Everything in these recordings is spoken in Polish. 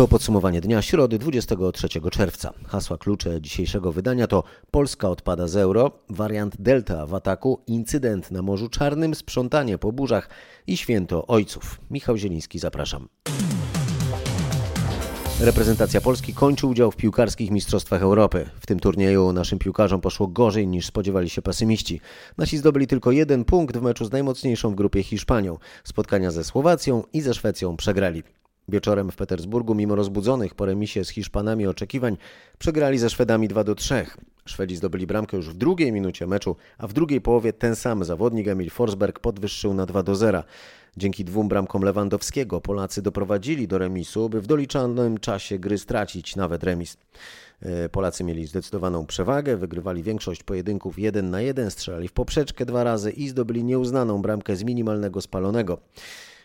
To podsumowanie dnia środy 23 czerwca. Hasła klucze dzisiejszego wydania to Polska odpada z euro, wariant Delta w ataku, incydent na Morzu Czarnym, sprzątanie po burzach i święto ojców. Michał Zieliński, zapraszam. Reprezentacja Polski kończy udział w piłkarskich Mistrzostwach Europy. W tym turnieju naszym piłkarzom poszło gorzej niż spodziewali się pesymiści. Nasi zdobyli tylko jeden punkt w meczu z najmocniejszą w grupie Hiszpanią. Spotkania ze Słowacją i ze Szwecją przegrali. Wieczorem w Petersburgu, mimo rozbudzonych po remisie z Hiszpanami oczekiwań, przegrali ze Szwedami 2 do 3. Szwedzi zdobyli bramkę już w drugiej minucie meczu, a w drugiej połowie ten sam zawodnik Emil Forsberg podwyższył na 2 do 0. Dzięki dwóm bramkom Lewandowskiego Polacy doprowadzili do remisu, by w doliczanym czasie gry stracić nawet remis. E, Polacy mieli zdecydowaną przewagę, wygrywali większość pojedynków 1 na 1, strzelali w poprzeczkę dwa razy i zdobyli nieuznaną bramkę z minimalnego spalonego.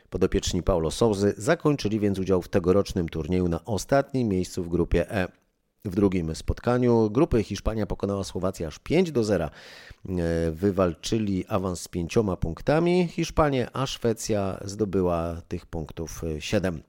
Podopieczni Paulo Souzy zakończyli więc udział w tegorocznym turnieju na ostatnim miejscu w grupie E. W drugim spotkaniu grupy Hiszpania pokonała Słowację aż 5 do 0. E, wywalczyli awans z pięcioma punktami Hiszpanie, a Szwecja zdobyła tych punktów 7.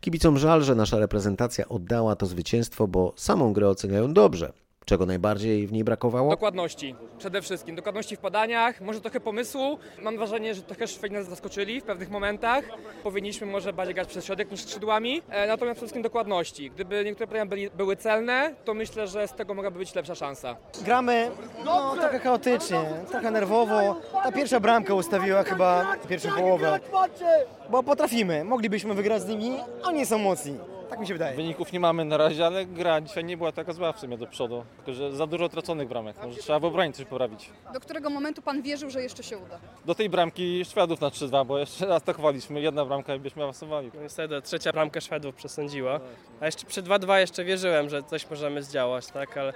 Kibicom żal, że nasza reprezentacja oddała to zwycięstwo, bo samą grę oceniają dobrze. Czego najbardziej w niej brakowało? Dokładności, przede wszystkim. Dokładności w podaniach, może trochę pomysłu. Mam wrażenie, że trochę Szwedzi nas zaskoczyli w pewnych momentach. Powinniśmy może bardziej grać przez środek niż skrzydłami. E, natomiast przede wszystkim dokładności. Gdyby niektóre podania byli, były celne, to myślę, że z tego mogłaby być lepsza szansa. Gramy no, trochę chaotycznie, trochę nerwowo. Ta pierwsza bramka ustawiła chyba pierwszą połowę. Bo potrafimy, moglibyśmy wygrać z nimi, oni są mocni. Tak mi się wydaje. Wyników nie mamy na razie, ale gra dzisiaj nie była taka zła w sumie do przodu. Tylko, że za dużo traconych bramek. Może trzeba w obronie coś poprawić. Do którego momentu pan wierzył, że jeszcze się uda? Do tej bramki Szwedów na 3-2, bo jeszcze atakowaliśmy. Jedna bramka i byśmy awansowali. No Niestety trzecia bramka Szwedów przesądziła. A jeszcze przy 2-2 jeszcze wierzyłem, że coś możemy zdziałać, tak, ale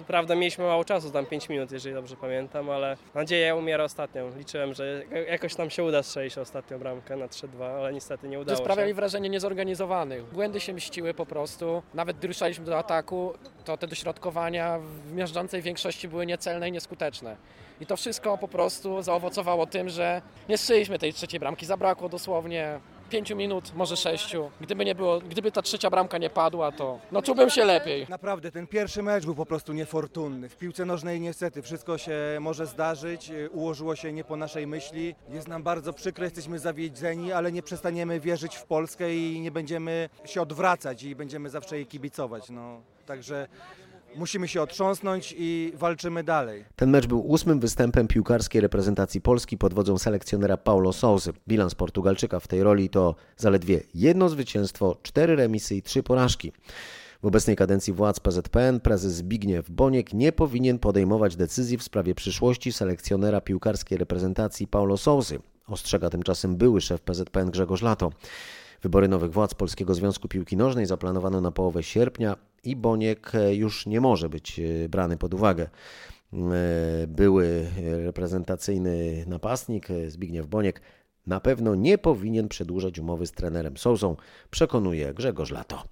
co prawda mieliśmy mało czasu, tam 5 minut, jeżeli dobrze pamiętam, ale nadzieja umiera ostatnią. Liczyłem, że jakoś nam się uda strzelić ostatnią bramkę na 3-2, ale niestety nie udało że sprawiali się. wrażenie niezorganizowanych. Błędy się mściły po prostu. Nawet gdy ruszaliśmy do ataku, to te dośrodkowania w miażdżącej większości były niecelne i nieskuteczne. I to wszystko po prostu zaowocowało tym, że nie strzeliśmy tej trzeciej bramki. Zabrakło dosłownie pięciu minut, może sześciu. Gdyby nie było, gdyby ta trzecia bramka nie padła, to no czułbym się lepiej. Naprawdę, ten pierwszy mecz był po prostu niefortunny. W piłce nożnej niestety wszystko się może zdarzyć, y, ułożyło się nie po naszej myśli. Jest nam bardzo przykro, jesteśmy zawiedzeni, ale nie przestaniemy wierzyć w Polskę i nie będziemy się odwracać i będziemy zawsze jej kibicować. No, także musimy się otrząsnąć i walczymy dalej. Ten mecz był ósmym występem piłkarskiej reprezentacji Polski pod wodzą selekcjonera Paulo Sousy. Bilans Portugalczyka w tej roli to zaledwie jedno zwycięstwo, cztery remisy i trzy porażki. W obecnej kadencji władz PZPN prezes Zbigniew Boniek nie powinien podejmować decyzji w sprawie przyszłości selekcjonera piłkarskiej reprezentacji Paulo Sousy. Ostrzega tymczasem były szef PZPN Grzegorz Lato. Wybory nowych władz Polskiego Związku Piłki Nożnej zaplanowano na połowę sierpnia i Boniek już nie może być e, brany pod uwagę. E, Były reprezentacyjny napastnik e, Zbigniew Boniek na pewno nie powinien przedłużać umowy z trenerem Sousą, przekonuje Grzegorz Lato.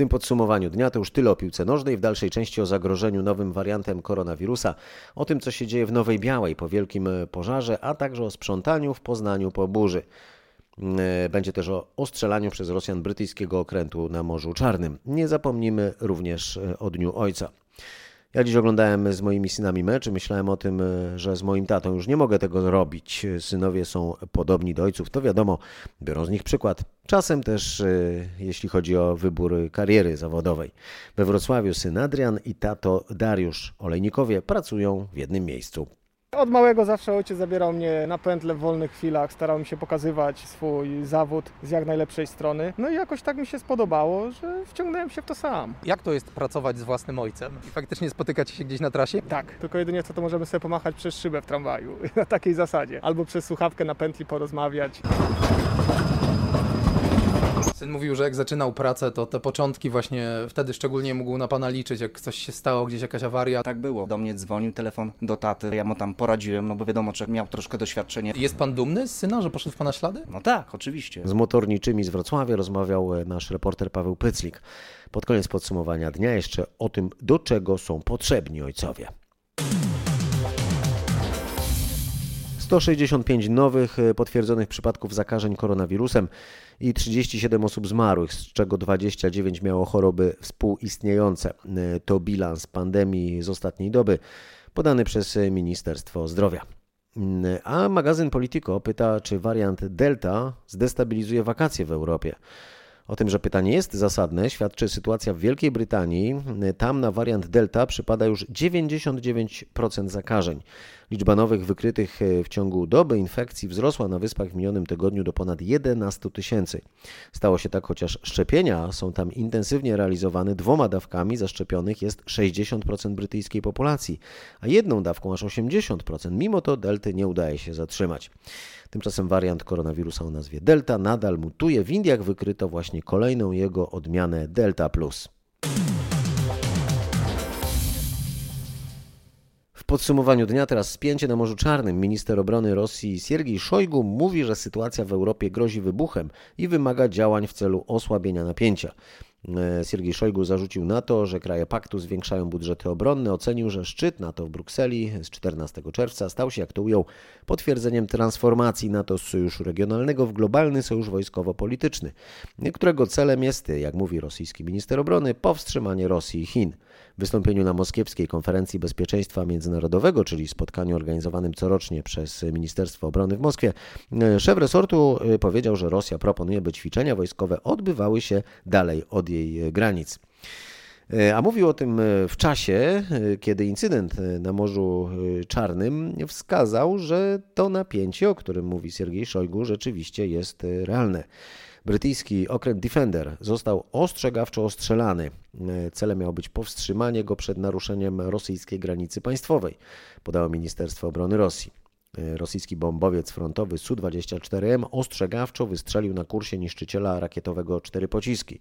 Tym podsumowaniu dnia to już tyle o piłce nożnej, w dalszej części o zagrożeniu nowym wariantem koronawirusa, o tym co się dzieje w Nowej Białej po wielkim pożarze, a także o sprzątaniu w Poznaniu po burzy. E, Będzie też o ostrzelaniu przez Rosjan brytyjskiego okrętu na Morzu Czarnym. Nie zapomnimy również e, o Dniu Ojca. Ja dziś oglądałem z moimi synami mecz i myślałem o tym, że z moim tatą już nie mogę tego robić. Synowie są podobni do ojców, to wiadomo, biorą z nich przykład. Czasem też, e, jeśli chodzi o wybór kariery zawodowej. We Wrocławiu syn Adrian i tato Dariusz Olejnikowie pracują w jednym miejscu. Od małego zawsze ojciec zabierał mnie na pętle w wolnych chwilach, starał mi się pokazywać swój zawód z jak najlepszej strony. No i jakoś tak mi się spodobało, że wciągnąłem się w to sam. Jak to jest pracować z własnym ojcem i faktycznie spotykać się gdzieś na trasie? Tak, tylko jedynie co to możemy sobie pomachać przez szybę w tramwaju, na takiej zasadzie. Albo przez słuchawkę na pętli porozmawiać. Syn mówił, że jak zaczynał pracę, to te początki właśnie wtedy szczególnie mógł na pana liczyć, jak coś się stało, gdzieś jakaś awaria. Tak było. Do mnie dzwonił telefon do taty, ja mu tam poradziłem, no bo wiadomo, że miał troszkę doświadczenie. Jest pan dumny z syna, że poszedł w pana ślady? No tak, oczywiście. Z motorniczymi z Wrocławia rozmawiał e, nasz reporter Paweł Pyclik. Pod koniec podsumowania dnia jeszcze o tym, do czego są potrzebni ojcowie. 165 nowych e, potwierdzonych przypadków zakażeń koronawirusem i 37 osób zmarłych, z czego 29 miało choroby współistniejące. E, to bilans pandemii z ostatniej doby podany przez Ministerstwo Zdrowia. Mm, a magazyn Politico pyta, czy wariant Delta zdestabilizuje wakacje w Europie. O tym, że pytanie jest zasadne, świadczy sytuacja w Wielkiej Brytanii. Tam na wariant Delta przypada już 99% zakażeń. Liczba nowych wykrytych e, w ciągu doby infekcji wzrosła na wyspach w minionym tygodniu do ponad 11 tysięcy. Stało się tak, chociaż szczepienia są tam intensywnie realizowane dwoma dawkami, zaszczepionych jest 60% brytyjskiej populacji, a jedną dawką aż 80%. Mimo to delty nie udaje się zatrzymać. Tymczasem wariant koronawirusa o nazwie Delta nadal mutuje. W Indiach wykryto właśnie kolejną jego odmianę Delta Plus. W podsumowaniu dnia teraz spięcie na Morzu Czarnym. Minister obrony Rosji Siergiej Szojgu mówi, że sytuacja w Europie grozi wybuchem i wymaga działań w celu osłabienia napięcia. E, Siergiej Szojgu zarzucił NATO, że kraje paktu zwiększają budżety obronne. Ocenił, że szczyt NATO w Brukseli z 14 czerwca stał się, jak to ujął, potwierdzeniem transformacji NATO z sojuszu regionalnego w globalny sojusz wojskowo-polityczny, którego celem jest, jak mówi rosyjski minister obrony, powstrzymanie Rosji i Chin wystąpieniu na Moskiewskiej Konferencji Bezpieczeństwa Międzynarodowego, czyli spotkaniu organizowanym corocznie przez Ministerstwo Obrony w Moskwie, szef resortu y, powiedział, że Rosja proponuje, by ćwiczenia wojskowe odbywały się dalej od jej granic. Y, a mówił o tym y, w czasie, kiedy incydent na Morzu Czarnym wskazał, że to napięcie, o którym mówi Siergiej Szojgu, rzeczywiście jest realne. Brytyjski okręt Defender został ostrzegawczo ostrzelany. E, celem miało być powstrzymanie go przed naruszeniem rosyjskiej granicy państwowej, podało Ministerstwo Obrony Rosji. E, rosyjski bombowiec frontowy Su-24M ostrzegawczo wystrzelił na kursie niszczyciela rakietowego cztery pociski.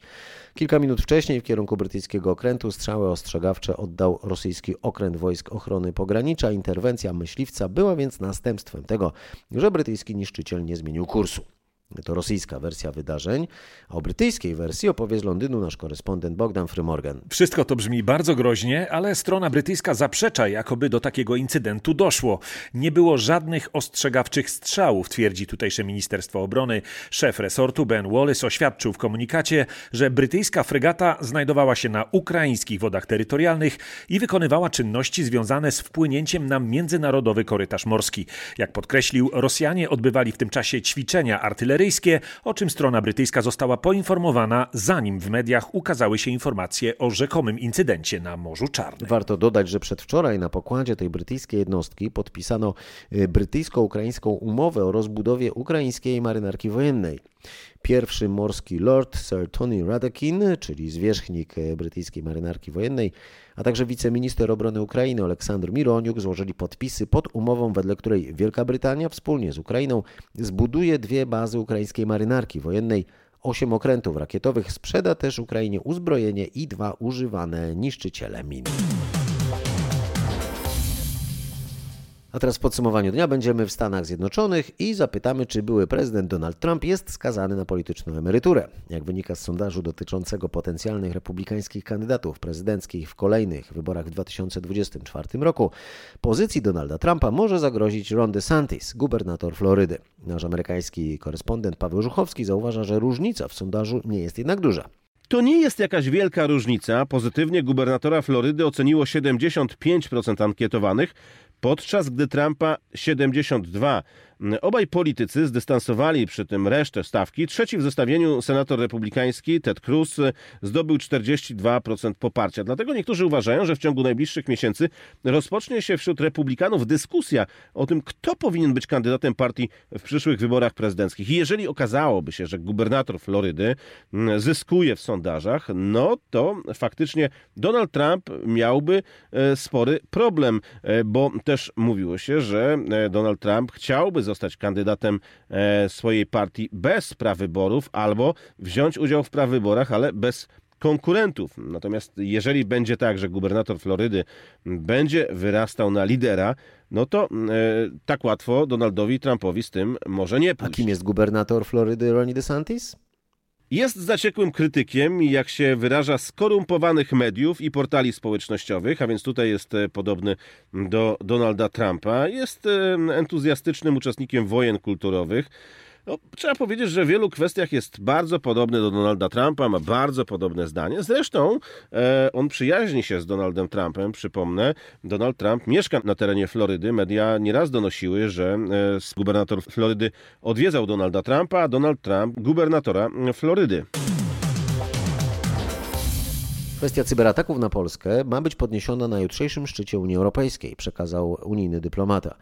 Kilka minut wcześniej w kierunku brytyjskiego okrętu strzały ostrzegawcze oddał rosyjski okręt wojsk ochrony pogranicza. Interwencja myśliwca była więc następstwem tego, że brytyjski niszczyciel nie zmienił kursu. To rosyjska wersja wydarzeń, a o brytyjskiej wersji opowie z Londynu nasz korespondent Bogdan Frymorgan. Wszystko to brzmi bardzo groźnie, ale strona brytyjska zaprzecza, jakoby do takiego incydentu doszło. Nie było żadnych ostrzegawczych strzałów, twierdzi tutejsze Ministerstwo Obrony. Szef resortu Ben Wallace oświadczył w komunikacie, że brytyjska fregata znajdowała się na ukraińskich wodach terytorialnych i wykonywała czynności związane z wpłynięciem na międzynarodowy korytarz morski. Jak podkreślił, Rosjanie odbywali w tym czasie ćwiczenia artyleryjskie o czym strona brytyjska została poinformowana, zanim w mediach ukazały się informacje o rzekomym incydencie na Morzu Czarnym. Warto dodać, że przedwczoraj na pokładzie tej brytyjskiej jednostki podpisano y, brytyjsko-ukraińską umowę o rozbudowie ukraińskiej marynarki wojennej. Pierwszy morski lord Sir Tony Radakin, czyli zwierzchnik brytyjskiej marynarki wojennej, a także wiceminister obrony Ukrainy Aleksandr Mironiuk złożyli podpisy pod umową, wedle której Wielka Brytania wspólnie z Ukrainą zbuduje dwie bazy ukraińskiej marynarki wojennej Osiem okrętów rakietowych sprzeda też Ukrainie uzbrojenie i dwa używane niszczyciele min. A teraz w podsumowaniu dnia będziemy w Stanach Zjednoczonych i zapytamy, czy były prezydent Donald Trump jest skazany na polityczną emeryturę. Jak wynika z sondażu dotyczącego potencjalnych republikańskich kandydatów prezydenckich w kolejnych wyborach w 2024 roku, pozycji Donalda Trumpa może zagrozić Ron DeSantis, gubernator Florydy. Nasz amerykański korespondent Paweł Żuchowski zauważa, że różnica w sondażu nie jest jednak duża. To nie jest jakaś wielka różnica. Pozytywnie gubernatora Florydy oceniło 75% ankietowanych, podczas gdy Trumpa 72 Obaj politycy zdystansowali przy tym resztę stawki. Trzeci w zestawieniu senator republikański Ted Cruz zdobył 42% poparcia. Dlatego niektórzy uważają, że w ciągu najbliższych miesięcy rozpocznie się wśród republikanów dyskusja o tym, kto powinien być kandydatem partii w przyszłych wyborach prezydenckich. I jeżeli okazałoby się, że gubernator Florydy mm, zyskuje w sondażach, no to faktycznie Donald Trump miałby e, spory problem, e, bo też mówiło się, że e, Donald Trump chciałby zostać kandydatem e, swojej partii bez prawyborów albo wziąć udział w prawyborach, ale bez konkurentów. Natomiast jeżeli będzie tak, że gubernator Florydy będzie wyrastał na lidera, no to e, tak łatwo Donaldowi Trumpowi z tym może nie pójść. A kim jest gubernator Florydy Ronnie DeSantis? Jest zaciekłym krytykiem, jak się wyraża, skorumpowanych mediów i portali społecznościowych, a więc tutaj jest e, podobny do Donalda Trumpa. Jest e, entuzjastycznym uczestnikiem wojen kulturowych. No, trzeba powiedzieć, że w wielu kwestiach jest bardzo podobny do Donalda Trumpa, ma bardzo podobne zdanie. Zresztą e, on przyjaźni się z Donaldem Trumpem, przypomnę. Donald Trump mieszka na terenie Florydy. Media nieraz donosiły, że e, gubernator Florydy odwiedzał Donalda Trumpa, a Donald Trump gubernatora Florydy. Kwestia cyberataków na Polskę ma być podniesiona na jutrzejszym szczycie Unii Europejskiej, przekazał unijny dyplomata.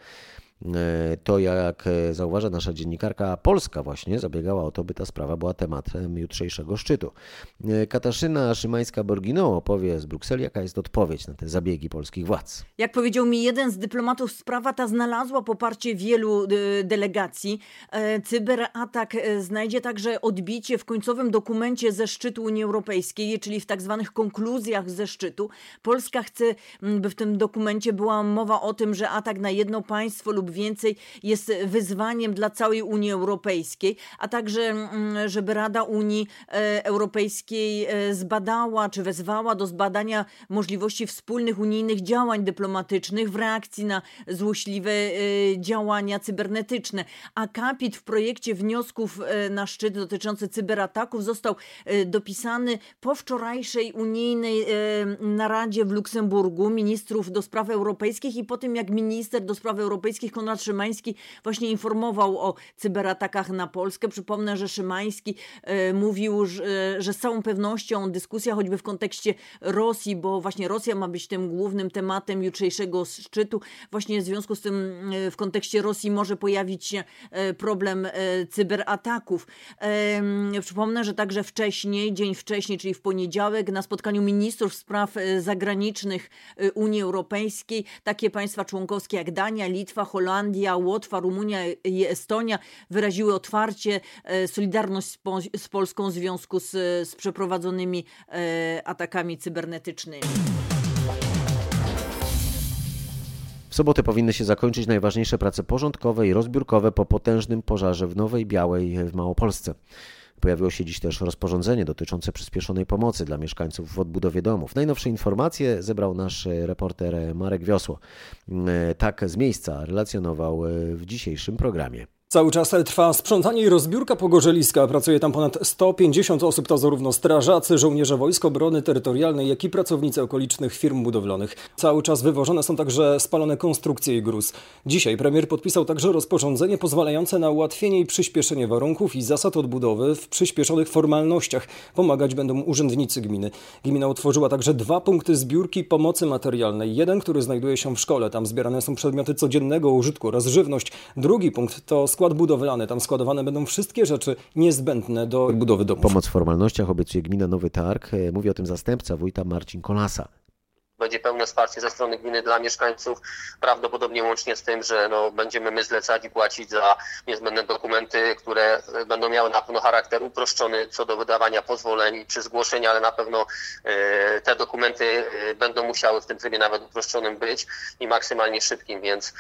E, to, jak zauważa nasza dziennikarka polska, właśnie zabiegała o to, by ta sprawa była tematem jutrzejszego szczytu. E, Katarzyna Szymańska-Borgino opowie z Brukseli, jaka jest odpowiedź na te zabiegi polskich władz. Jak powiedział mi jeden z dyplomatów, sprawa ta znalazła poparcie wielu e, delegacji. Cyberatak znajdzie także odbicie w końcowym dokumencie ze szczytu Unii Europejskiej, czyli w tak zwanych konkluzjach ze szczytu. Polska chce, by w tym dokumencie była mowa o tym, że atak na jedno państwo lub lub więcej jest wyzwaniem dla całej Unii Europejskiej, a także, mm, żeby Rada Unii e, Europejskiej e, zbadała czy wezwała do zbadania możliwości wspólnych unijnych działań dyplomatycznych w reakcji na złośliwe e, działania cybernetyczne. Akapit w projekcie wniosków na szczyt dotyczący cyberataków został dopisany po wczorajszej unijnej naradzie w Luksemburgu ministrów do spraw europejskich i po tym jak minister do spraw europejskich Konrad Szymański właśnie informował o cyberatakach na Polskę. Przypomnę, że Szymański e, mówił, że, że z całą pewnością dyskusja choćby w kontekście Rosji, bo właśnie Rosja ma być tym głównym tematem jutrzejszego szczytu. Właśnie w związku z tym e, w kontekście Rosji może pojawić się e, problem cyberataków. Przypomnę, że także wcześniej, dzień wcześniej, czyli w poniedziałek na spotkaniu ministrów spraw zagranicznych Unii Europejskiej takie państwa członkowskie jak Dania, Litwa, Holandia, Holandia, Łotwa, Rumunia i Estonia wyraziły otwarcie e, solidarność z, po, z Polską w związku z, z przeprowadzonymi e, atakami cybernetycznymi. W sobotę powinny się zakończyć najważniejsze prace porządkowe i rozbiórkowe po potężnym pożarze w Nowej Białej w Małopolsce. Pojawiło się dziś też rozporządzenie dotyczące przyspieszonej pomocy dla mieszkańców w odbudowie domów. Najnowsze informacje zebrał nasz reporter Marek Wiosło. Tak z miejsca relacjonował w dzisiejszym programie. Cały czas trwa sprzątanie i rozbiórka pogorzeliska. Pracuje tam ponad 150 osób, to zarówno strażacy, żołnierze Wojsk Obrony Terytorialnej, jak i pracownicy okolicznych firm budowlanych. Cały czas wywożone są także spalone konstrukcje i gruz. Dzisiaj premier podpisał także rozporządzenie pozwalające na ułatwienie i przyspieszenie warunków i zasad odbudowy w przyspieszonych formalnościach. Pomagać będą urzędnicy gminy. Gmina utworzyła także dwa punkty zbiórki pomocy materialnej. Jeden, który znajduje się w szkole. Tam zbierane są przedmioty codziennego użytku oraz żywność. Drugi punkt to skład budowlany. Tam składowane będą wszystkie rzeczy niezbędne do budowy domu. Pomoc w formalnościach obiecuje gmina Nowy Targ. Mówi o tym zastępca wójta Marcin Kolasa będzie pełne wsparcie ze strony gminy dla mieszkańców, prawdopodobnie łącznie z tym, że no, będziemy my zlecać i płacić za niezbędne dokumenty, które będą miały na pewno charakter uproszczony co do wydawania pozwoleń czy zgłoszenia, ale na pewno e, te dokumenty e, będą musiały w tym trybie nawet uproszczonym być i maksymalnie szybkim, więc,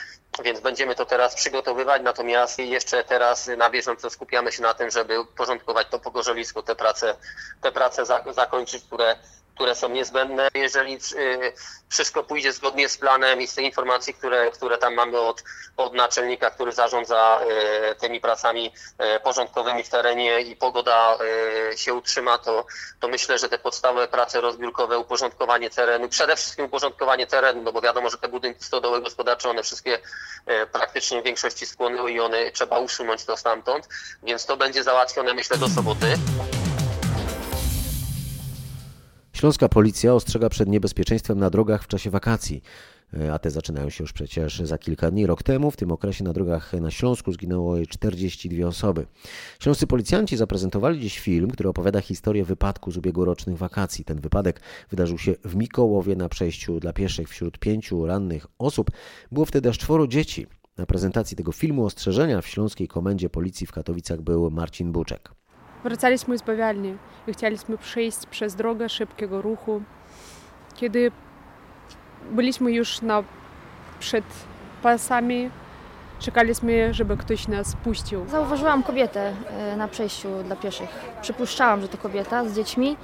więc będziemy to teraz przygotowywać, natomiast jeszcze teraz na bieżąco skupiamy się na tym, żeby porządkować to pogorzelisku, te prace, te prace zakończyć, które które są niezbędne. Jeżeli y, wszystko pójdzie zgodnie z planem i z tych informacji, które, które tam mamy od, od naczelnika, który zarządza y, tymi pracami y, porządkowymi w terenie i pogoda się utrzyma, to, to myślę, że te podstawowe prace rozbiórkowe, uporządkowanie terenu, przede wszystkim uporządkowanie terenu, no bo wiadomo, że te budynki stodoły gospodarcze, one wszystkie praktycznie w większości skłonęły i one trzeba usunąć to stamtąd, więc to będzie załatwione myślę do soboty. Śląska policja ostrzega przed niebezpieczeństwem na drogach w czasie wakacji. E, a te zaczynają się już przecież za kilka dni. Rok temu w tym okresie na drogach na Śląsku zginęło 42 osoby. Śląscy policjanci zaprezentowali dziś film, który opowiada historię wypadku z ubiegłorocznych wakacji. Ten wypadek wydarzył się w Mikołowie na przejściu dla pieszych. Wśród pięciu rannych osób było wtedy aż czworo dzieci. Na prezentacji tego filmu ostrzeżenia w Śląskiej Komendzie Policji w Katowicach był Marcin Buczek. Wracaliśmy z bawialni i chcieliśmy przejść przez drogę szybkiego ruchu. Kiedy byliśmy już na, przed pasami, Czekaliśmy, żeby ktoś nas puścił. Zauważyłam kobietę e, na przejściu dla pieszych. Przypuszczałam, że to kobieta z dziećmi.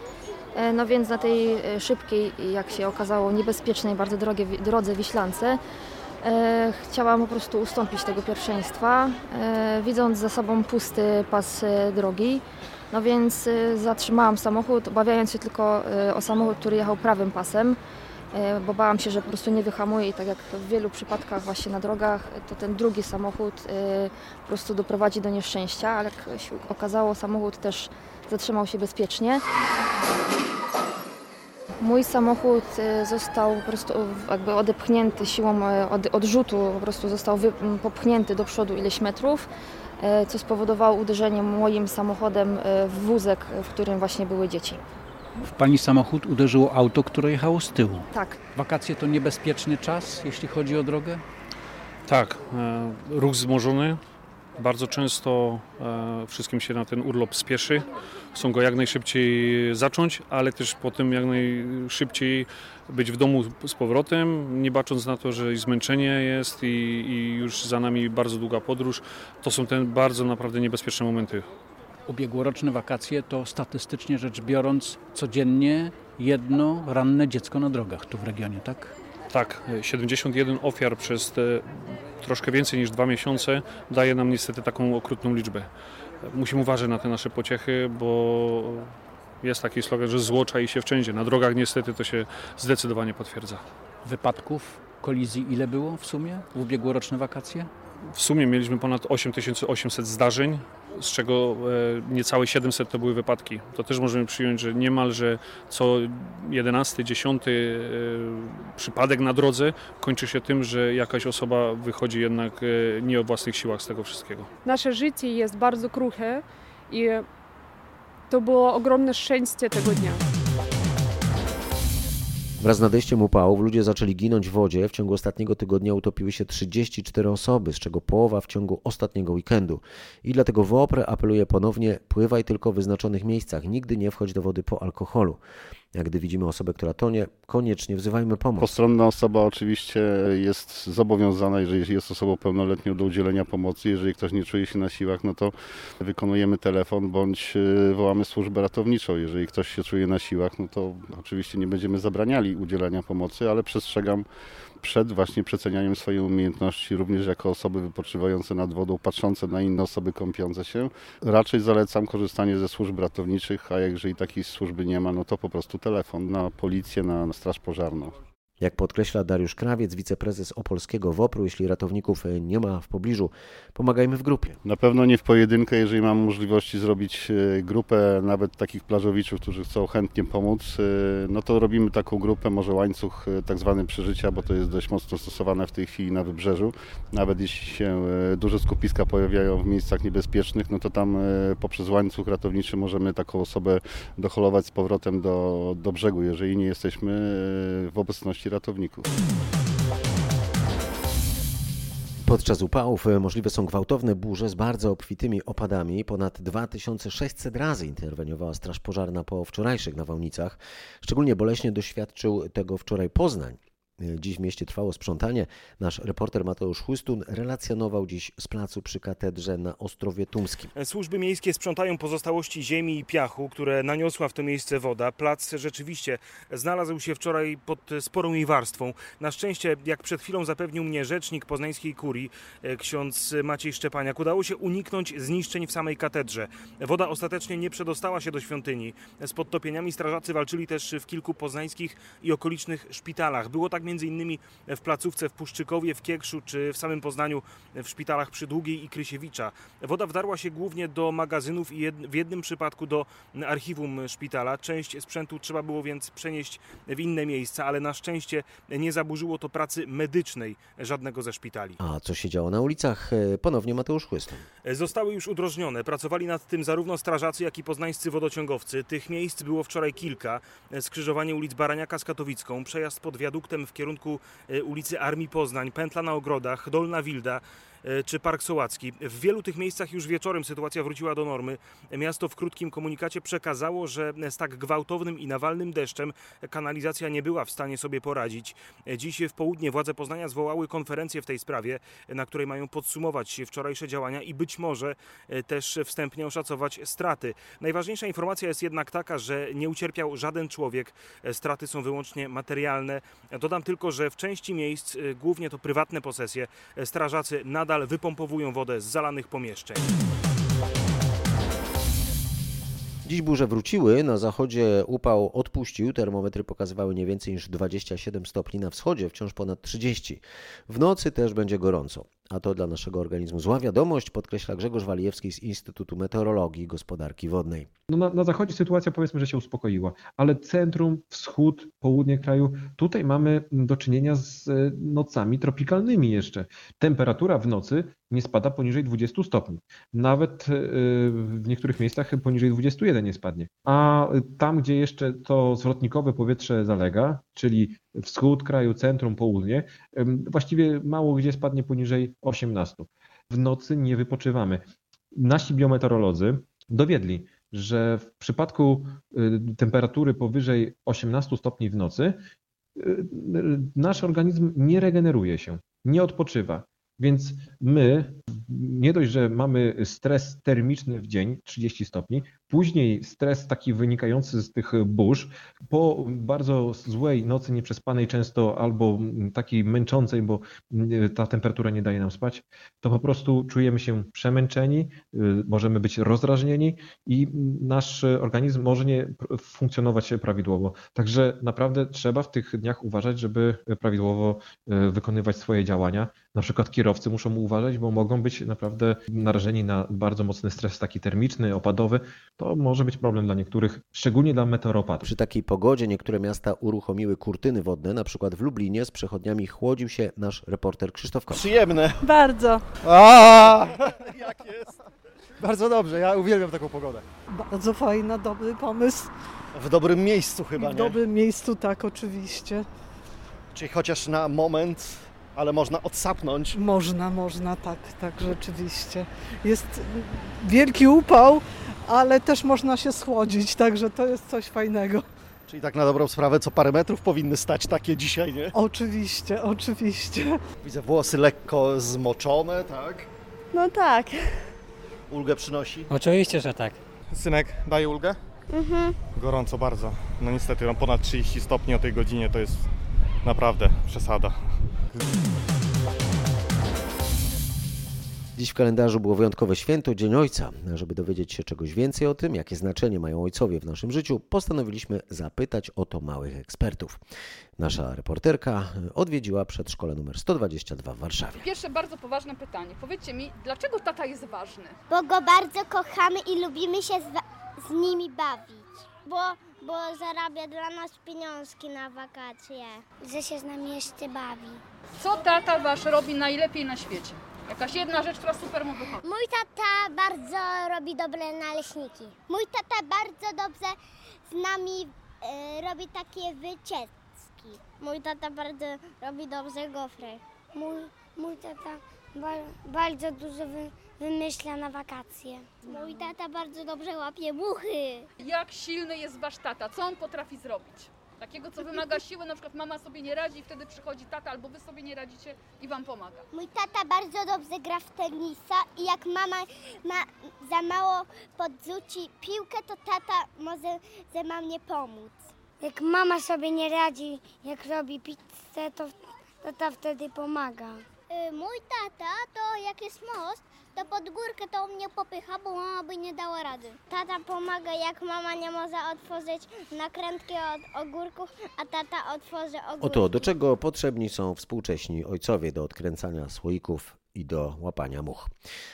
E, No więc na tej e, szybkiej, jak się okazało, niebezpiecznej, bardzo drogie, drodze Wiślance chciałam po prostu ustąpić tego pierwszeństwa, e, widząc za sobą pusty pas e, drogi. No więc e, zatrzymałam samochód, obawiając się tylko e, o samochód, który jechał prawym pasem, e, bo bałam się, że po prostu nie wyhamuje i tak jak w wielu przypadkach właśnie na drogach, to ten drugi samochód e, po prostu doprowadzi do nieszczęścia, ale jak się okazało, samochód też zatrzymał się bezpiecznie. Mój samochód e, został po prostu jakby odepchnięty siłą e, od, odrzutu, po prostu został wy, popchnięty do przodu ileś metrów, e, co spowodowało uderzenie moim samochodem w wózek, w którym właśnie były dzieci. W pani samochód uderzyło auto, które jechało z tyłu. Tak. Wakacje to niebezpieczny czas, jeśli chodzi o drogę? Tak, e, ruch wzmożony. Bardzo często e, wszystkim się na ten urlop spieszy. Chcą go jak najszybciej zacząć, ale też potem jak najszybciej być w domu z powrotem, nie bacząc na to, że i zmęczenie jest i, i już za nami bardzo długa podróż. To są te bardzo naprawdę niebezpieczne momenty. Ubiegłoroczne wakacje to statystycznie rzecz biorąc codziennie jedno ranne dziecko na drogach tu w regionie, tak? Tak, 71 ofiar przez troszkę więcej niż dwa miesiące daje nam niestety taką okrutną liczbę. Musimy uważać na te nasze pociechy, bo jest taki slogan, że zło czai się wszędzie. Na drogach niestety to się zdecydowanie potwierdza. Wypadków, kolizji ile było w sumie w ubiegłoroczne wakacje? W sumie mieliśmy ponad 8800 zdarzeń, z czego e, niecałe 700 to były wypadki. To też możemy przyjąć, że niemalże co 11, 10 e, przypadek na drodze kończy się tym, że jakaś osoba wychodzi jednak e, nie o własnych siłach z tego wszystkiego. Nasze życie jest bardzo kruche i to było ogromne szczęście tego dnia. Wraz z nadejściem upałów ludzie zaczęli ginąć w wodzie. W ciągu ostatniego tygodnia utopiły się 34 osoby, z czego połowa w ciągu ostatniego weekendu. I dlatego WOPR apeluje ponownie: pływaj tylko w wyznaczonych miejscach, nigdy nie wchodź do wody po alkoholu. Jak gdy widzimy osobę, która tonie, koniecznie wzywajmy pomoc. Postronna osoba oczywiście jest zobowiązana, jeżeli jest osobą pełnoletnią, do udzielenia pomocy. Jeżeli ktoś nie czuje się na siłach, no to wykonujemy telefon bądź y, wołamy służbę ratowniczą. Jeżeli ktoś się czuje na siłach, no to oczywiście nie będziemy zabraniali udzielania pomocy, ale przestrzegam przed właśnie przecenianiem swojej umiejętności, również jako osoby wypoczywające nad wodą, patrzące na inne osoby kąpiące się. Raczej zalecam korzystanie ze służb ratowniczych, a jeżeli takiej służby nie ma, no to po prostu telefon na policję, na straż pożarną. Jak podkreśla Dariusz Krawiec, wiceprezes Opolskiego WOPR-u, jeśli ratowników nie ma w pobliżu, pomagajmy w grupie. Na pewno nie w pojedynkę, jeżeli mam możliwości zrobić e, grupę nawet takich plażowiczów, którzy chcą chętnie pomóc, e, no to robimy taką grupę, może łańcuch e, tak zwany przeżycia, bo to jest dość mocno stosowane w tej chwili na wybrzeżu. Nawet jeśli się duże skupiska pojawiają w miejscach niebezpiecznych, no to tam poprzez łańcuch ratowniczy możemy taką osobę doholować z powrotem do, do brzegu, jeżeli nie jesteśmy w obecności ratowników. Podczas upałów możliwe są gwałtowne burze z bardzo obfitymi opadami. Ponad 2600 razy interweniowała Straż Pożarna po wczorajszych nawałnicach. Szczególnie boleśnie doświadczył tego wczoraj Poznań. Dziś w mieście trwało sprzątanie. Nasz reporter Mateusz Chłystun relacjonował dziś z placu przy katedrze na Ostrowie Tumskim. Służby miejskie sprzątają pozostałości ziemi i piachu, które naniosła w to miejsce woda. Plac rzeczywiście znalazł się wczoraj pod sporą jej warstwą. Na szczęście, jak przed chwilą zapewnił mnie rzecznik poznańskiej kurii, ksiądz Maciej Szczepaniak, udało się uniknąć zniszczeń w samej katedrze. Woda ostatecznie nie przedostała się do świątyni. Z podtopieniami strażacy walczyli też w kilku poznańskich i okolicznych szpitalach. Było tak między innymi w placówce w Puszczykowie, w Kiekszu czy w samym Poznaniu w szpitalach przy Długiej i Krysiewicza. Woda wdarła się głównie do magazynów i w jednym przypadku do archiwum szpitala. Część sprzętu trzeba było więc przenieść w inne miejsca, ale na szczęście nie zaburzyło to pracy medycznej żadnego ze szpitali. A co się działo na ulicach? Ponownie Mateusz Chłystun. Zostały już udrożnione. Pracowali nad tym zarówno strażacy, jak i poznańscy wodociągowcy. Tych miejsc było wczoraj kilka. Skrzyżowanie ulic Baraniaka z Katowicką, przejazd pod wiaduktem w kierunku ulicy Armii Poznań, pętla na ogrodach, Dolna Wilda. E, czy Park Sołacki. W wielu tych miejscach już wieczorem sytuacja wróciła do normy. Miasto w krótkim komunikacie przekazało, że z tak gwałtownym i nawalnym deszczem kanalizacja nie była w stanie sobie poradzić. Dziś w południe władze Poznania zwołały konferencję w tej sprawie, na której mają podsumować wczorajsze działania i być może też wstępnie oszacować straty. Najważniejsza informacja jest jednak taka, że nie ucierpiał żaden człowiek. Straty są wyłącznie materialne. Dodam tylko, że w części miejsc, głównie to prywatne posesje, strażacy nadal wypompowują wodę z zalanych pomieszczeń. Dziś burze wróciły, na zachodzie upał odpuścił, termometry pokazywały nie więcej niż 27 stopni, na wschodzie wciąż ponad 30. W nocy też będzie gorąco, a to dla naszego organizmu zła wiadomość, podkreśla Grzegorz Walijewski z Instytutu Meteorologii i Gospodarki Wodnej. No na, na zachodzie sytuacja powiedzmy, że się uspokoiła, ale centrum, wschód, południe kraju, tutaj mamy do czynienia z e, nocami tropikalnymi jeszcze. Temperatura w nocy nie spada poniżej 20 stopni. Nawet e, w niektórych miejscach poniżej 21 nie spadnie. A tam, gdzie jeszcze to zwrotnikowe powietrze zalega, czyli wschód kraju, centrum, południe, właściwie mało gdzie spadnie poniżej 18. W nocy nie wypoczywamy. Nasi biometeorolodzy dowiedli, że w przypadku y, temperatury powyżej 18 stopni w nocy y, nasz organizm nie regeneruje się, nie odpoczywa. Więc my nie dość, że mamy stres termiczny w dzień 30 stopni, później stres taki wynikający z tych burz, po bardzo złej nocy nieprzespanej często albo takiej męczącej, bo ta temperatura nie daje nam spać, to po prostu czujemy się przemęczeni, możemy być rozdrażnieni i nasz organizm może nie funkcjonować prawidłowo. Także naprawdę trzeba w tych dniach uważać, żeby prawidłowo wykonywać swoje działania. Na przykład kierowcy muszą uważać, bo mogą być naprawdę narażeni na bardzo mocny stres taki termiczny, opadowy. To może być problem dla niektórych, szczególnie dla meteoropatów. Przy takiej pogodzie niektóre miasta uruchomiły kurtyny wodne, na przykład w Lublinie z przechodniami chłodził się nasz reporter Krzysztof Koch. Przyjemne. Bardzo. A, jak jest? Bardzo dobrze, ja uwielbiam taką pogodę. Bardzo fajna, dobry pomysł. W dobrym miejscu chyba, W nie? dobrym miejscu, tak, oczywiście. Czyli chociaż na moment, ale można odsapnąć. Można, można, tak, tak, rzeczywiście. Jest wielki upał, ale też można się schłodzić, także to jest coś fajnego. Czyli tak na dobrą sprawę, co parę metrów powinny stać takie dzisiaj, nie? Oczywiście, oczywiście. Widzę włosy lekko zmoczone, tak? No tak. Ulgę przynosi? Oczywiście, że tak. Synek daje ulgę? Mhm. Gorąco bardzo. No niestety, no ponad 30 stopni o tej godzinie to jest naprawdę przesada. Dziś w kalendarzu było wyjątkowe święto, Dzień Ojca. Żeby dowiedzieć się czegoś więcej o tym, jakie znaczenie mają ojcowie w naszym życiu, postanowiliśmy zapytać o to małych ekspertów. Nasza reporterka odwiedziła przedszkole numer 122 w Warszawie. Pierwsze bardzo poważne pytanie. Powiedzcie mi, dlaczego tata jest ważny? Bo go bardzo kochamy i lubimy się z, z nimi bawić. Bo, bo zarabia dla nas pieniążki na wakacje. Że się z nami jeszcze bawi. Co tata wasz robi najlepiej na świecie? Jakaś jedna rzecz, która super mu wychodzi. Mój tata bardzo robi dobre naleśniki. Mój tata bardzo dobrze z nami e, robi takie wycieczki. Mój tata bardzo robi dobrze gofry. Mój, mój tata bardzo dużo wy, wymyśla na wakacje. Mój tata bardzo dobrze łapie muchy. Jak silny jest wasz tata? Co on potrafi zrobić? Takiego, co wymaga siły, na przykład mama sobie nie radzi i wtedy przychodzi tata, albo wy sobie nie radzicie i wam pomaga. Mój tata bardzo dobrze gra w tenisa i jak mama ma za mało podrzuci piłkę, to tata może ze mamie pomóc. Jak mama sobie nie radzi, jak robi pizzę, to tata wtedy pomaga. Mój tata to jak jest most, to pod górkę to mnie popycha, bo mama by nie dała rady. Tata pomaga, jak mama nie może otworzyć nakrętki od ogórków, a tata otworzy ogórki. Oto do czego potrzebni są współcześni ojcowie do odkręcania słoików i do łapania much.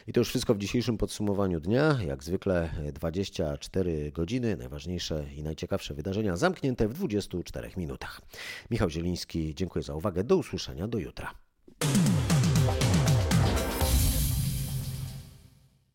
I to już wszystko w dzisiejszym podsumowaniu dnia. Jak zwykle 24 godziny, najważniejsze i najciekawsze wydarzenia zamknięte w 24 minutach. Michał Zieliński, dziękuję za uwagę. Do usłyszenia do jutra.